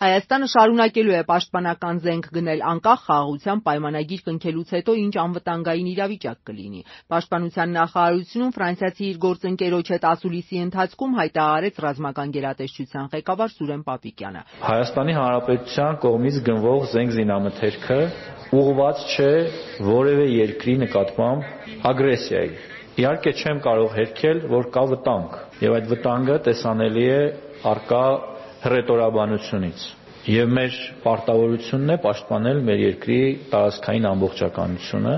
Հայաստանը շարունակելու է պաշտպանական զենք գնել անկախ խաղաղության պայմանագիր կնքելուց հետո ինչ անվտանգային իրավիճակ կլինի։ Պաշտպանության նախարարությունում ֆրանսիացի իր գործընկերոջ հետ ասուլիսի ընթացքում հայտարարեց ռազմական գերատեսչության ղեկավար Սուրեն Պապիկյանը։ Հայաստանի Հանրապետության կողմից գնվող զենք զինամթերքը ուղղված չէ որևէ երկրի նկատմամբ ագրեսիայի։ Իհարկե չեմ կարող հերքել, որ կա վտանգ, եւ այդ վտանգը տեսանելի է առկա հռետորաբանությունից եւ մեր պարտավորությունն է պաշտպանել մեր երկրի տարածքային ամբողջականությունը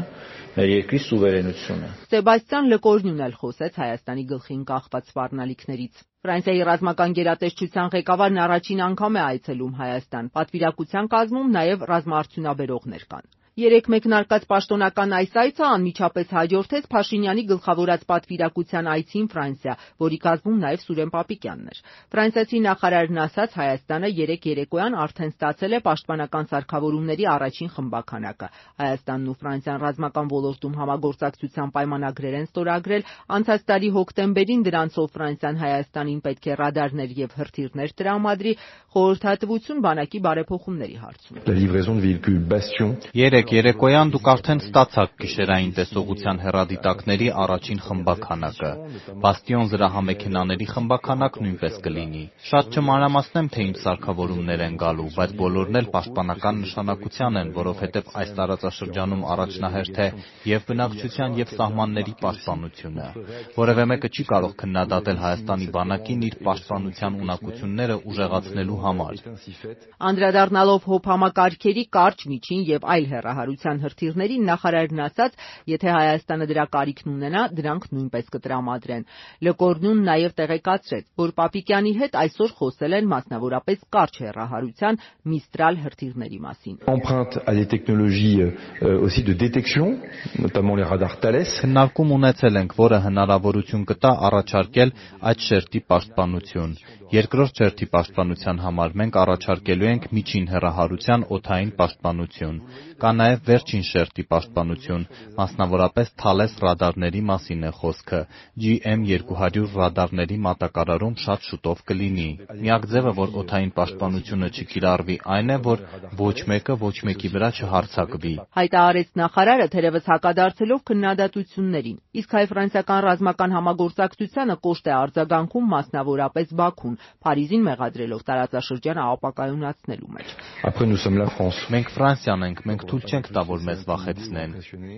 մեր երկրի սուվերենությունը։ Սեբաստիան Լկորնյուն էլ խոսեց Հայաստանի գլխին կախված սպառնալիքներից։ Ֆրանսիայի ռազմական գերատեսչության ղեկավարն առաջին անգամ է այցելում Հայաստան։ Պատվիրակության կազմում նաև ռազմաարդյունաբերողներ կան։ Երեկ մեկնարկած պաշտոնական այս այցը անմիջապես հաջորդեց Փաշինյանի գլխավորած պատվիրակության այցին Ֆրանսիա, որի կազմում նաև Սուրեն Պապիկյանն էր։ Ֆրանսիացի նախարարն ասաց՝ Հայաստանը երեկ երեկոյան արդեն ստացել է պաշտպանական սարքավորումների առաջին խմբաքանակը։ Հայաստանն ու Ֆրանսիան ռազմական ոլորտում համագործակցության պայմանագրեր են ստորագրել։ Անցած տարի հոկտեմբերին դրանցով Ֆրանսիան Հայաստանին պետք է ռադարներ եւ հրթիռներ տրամադրի խորհրդատվություն բանակի բարեփոխումների հարցում։ Երեկ երեկոյան դուք արդեն ստացաք գիշերային տեսողության հեռադիտակների առաջին խմբաքանակը։ Բաստիոն զրահամեքենաների խմբաքանակ նույնպես կլինի։ Շատ չմանրամասնեմ, թե ինչ սարքավորումներ են գալու, բայց բոլորն էլ պաշտպանական նշանակության են, որովհետև այս տարածաշրջանում առաջնահերթ է եւ բնակչության եւ սահմանների պաշտպանությունը։ Որևէ մեկը չի կարող քննադատել Հայաստանի բանակին իր պաշտպանության ունակությունները ուժեղացնելու համար։ Անդրադառնալով ՀՕՊ համակարգերի կարճ, միջին եւ այլ հեռահարության հրթիռներին նախարարն ասաց, եթե Հայաստանը դրա կարիքն ունենա, դրանք նույնպես կտրամադրեն։ Լկորնյուն նաեւ տեղեկացրեց, որ Պապիկյանի հետ այսօր խոսել են մասնավորապես կարճ հեռահարության Միստրալ հրթիռների մասին։ Empreinte à des technologies aussi de détection, notamment les radars Thales։ Քննարկում ունեցել ենք, որը հնարավորություն կտա առաջարկել այդ շերտի պաշտպանություն։ Երկրորդ շերտի պաշտպանության համար մենք առաջարկելու ենք միջին հեռահարության օդային պաշտպանություն։ Կա նաև վերջին շերտի պաշտպանություն, մասնավորապես Thales ռադարների մասին է խոսքը։ GM200 ռադարների մատակարարում շատ շուտով կլինի։ Միակ ձևը, որ օդային պաշտպանությունը չկիրառվի, այն է, որ ոչ մեկը ոչ մեկի վրա չհարձակվի։ Հայտարարեց նախարարը, թերևս հակադարձելով քննադատություններին։ Իսկ հայ-ֆրանսիական ռազմական համագործակցությանը կոշտ է արձագանքում մասնավորապես Բաքուն, Փարիզին մեղադրելով տարածաշրջանը ապակայունացնելու մեջ։ Մենք Ֆրանսիան ենք, մենք թույլ չենք տա, որ մեզ վախեցնեն։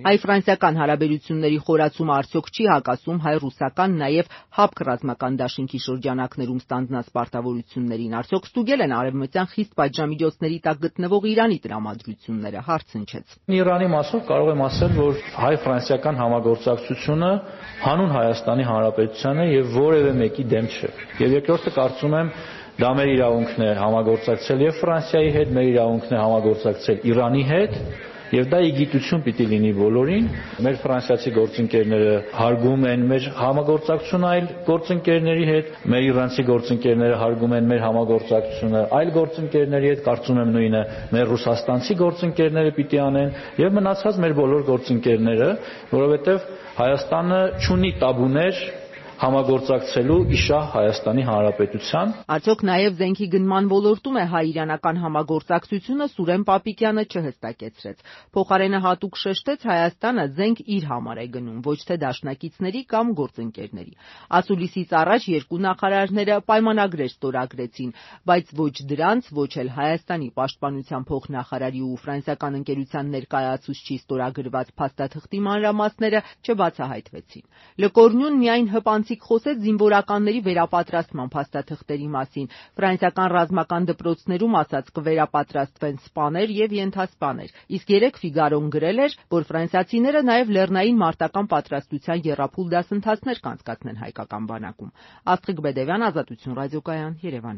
Հայ-ֆրանսիական հարաբերությունների խորացումը արդյոք չի հակասում հայ-ռուսական, նաև ՀԱՊԿ ռազմական դաշինքի շրջանակներում ստանձնած պարտավորություններին։ Արդյոք ստուգել են արևմտյան խիստ պատժամիջոցների տակ գտնվող Իրանի տրամադրությունները, հարցնչեց։ Իրանի մասով կարող եմ ասել, որ հայ-ֆրանսիական համագործակցությունը հանուն Հայաստանի Հանրապետության է եւ որևէ մեկի դեմ չէ։ Եվ երկրորդը կարծում եմ դա մեր իրավունքն է համագործակցել եւ Ֆրանսիայի հետ, մեր իրավունքն է համագործակցել Իրանի հետ եւ դա իգիտություն պիտի լինի բոլորին։ Մեր ֆրանսիացի գործընկերները հարգում են մեր համագործակցությունը այլ գործընկերների հետ, մեր իրանցի գործընկերները հարգում են մեր համագործակցությունը այլ գործընկերների հետ, կարծում եմ նույնը մեր ռուսաստանցի գործընկերները պիտի անեն եւ մնացած մեր բոլոր գործընկերները, որովհետեւ Հայաստանը ունի տաբուներ համագործակցելու իշահ Հայաստանի Հանրապետության։ Արդյոք նաև զենքի գնման ոլորտում է հայ-իրանական համագործակցությունը Սուրեն Պապիկյանը չհստակեցրեց։ Փոխարենը հատուկ շեշտեց Հայաստանը զենք իր համար է գնում, ոչ թե դաշնակիցների կամ գործընկերների։ Ասուլիսից առաջ երկու նախարարները պայմանագրեր ստորագրեցին, բայց ոչ դրանց, ոչ էլ Հայաստանի պաշտպանության փոխնախարարի ու ֆրանսիական ընկերության ներկայացուցչի ստորագրված փաստաթղթի մանրամասները չբացահայտվեցին։ Լկորնյուն միայն հպանցիկ խոսեց զինվորականների վերապատրաստման փաստաթղթերի մասին։ Ֆրանսիական ռազմական դպրոցներում ասաց կվերապատրաստվեն սպաներ եւ ենթասպաներ։ Իսկ երեկ Ֆիգարոն գրել էր, որ ֆրանսիացիները նաեւ լեռնային մարտական պատրաստության եռափուլ դասընթացներ կանցկացնեն հայկական բանակում։ Աստղիկ Բեդևյան, Ազատություն ռադիոկայան, Երևան։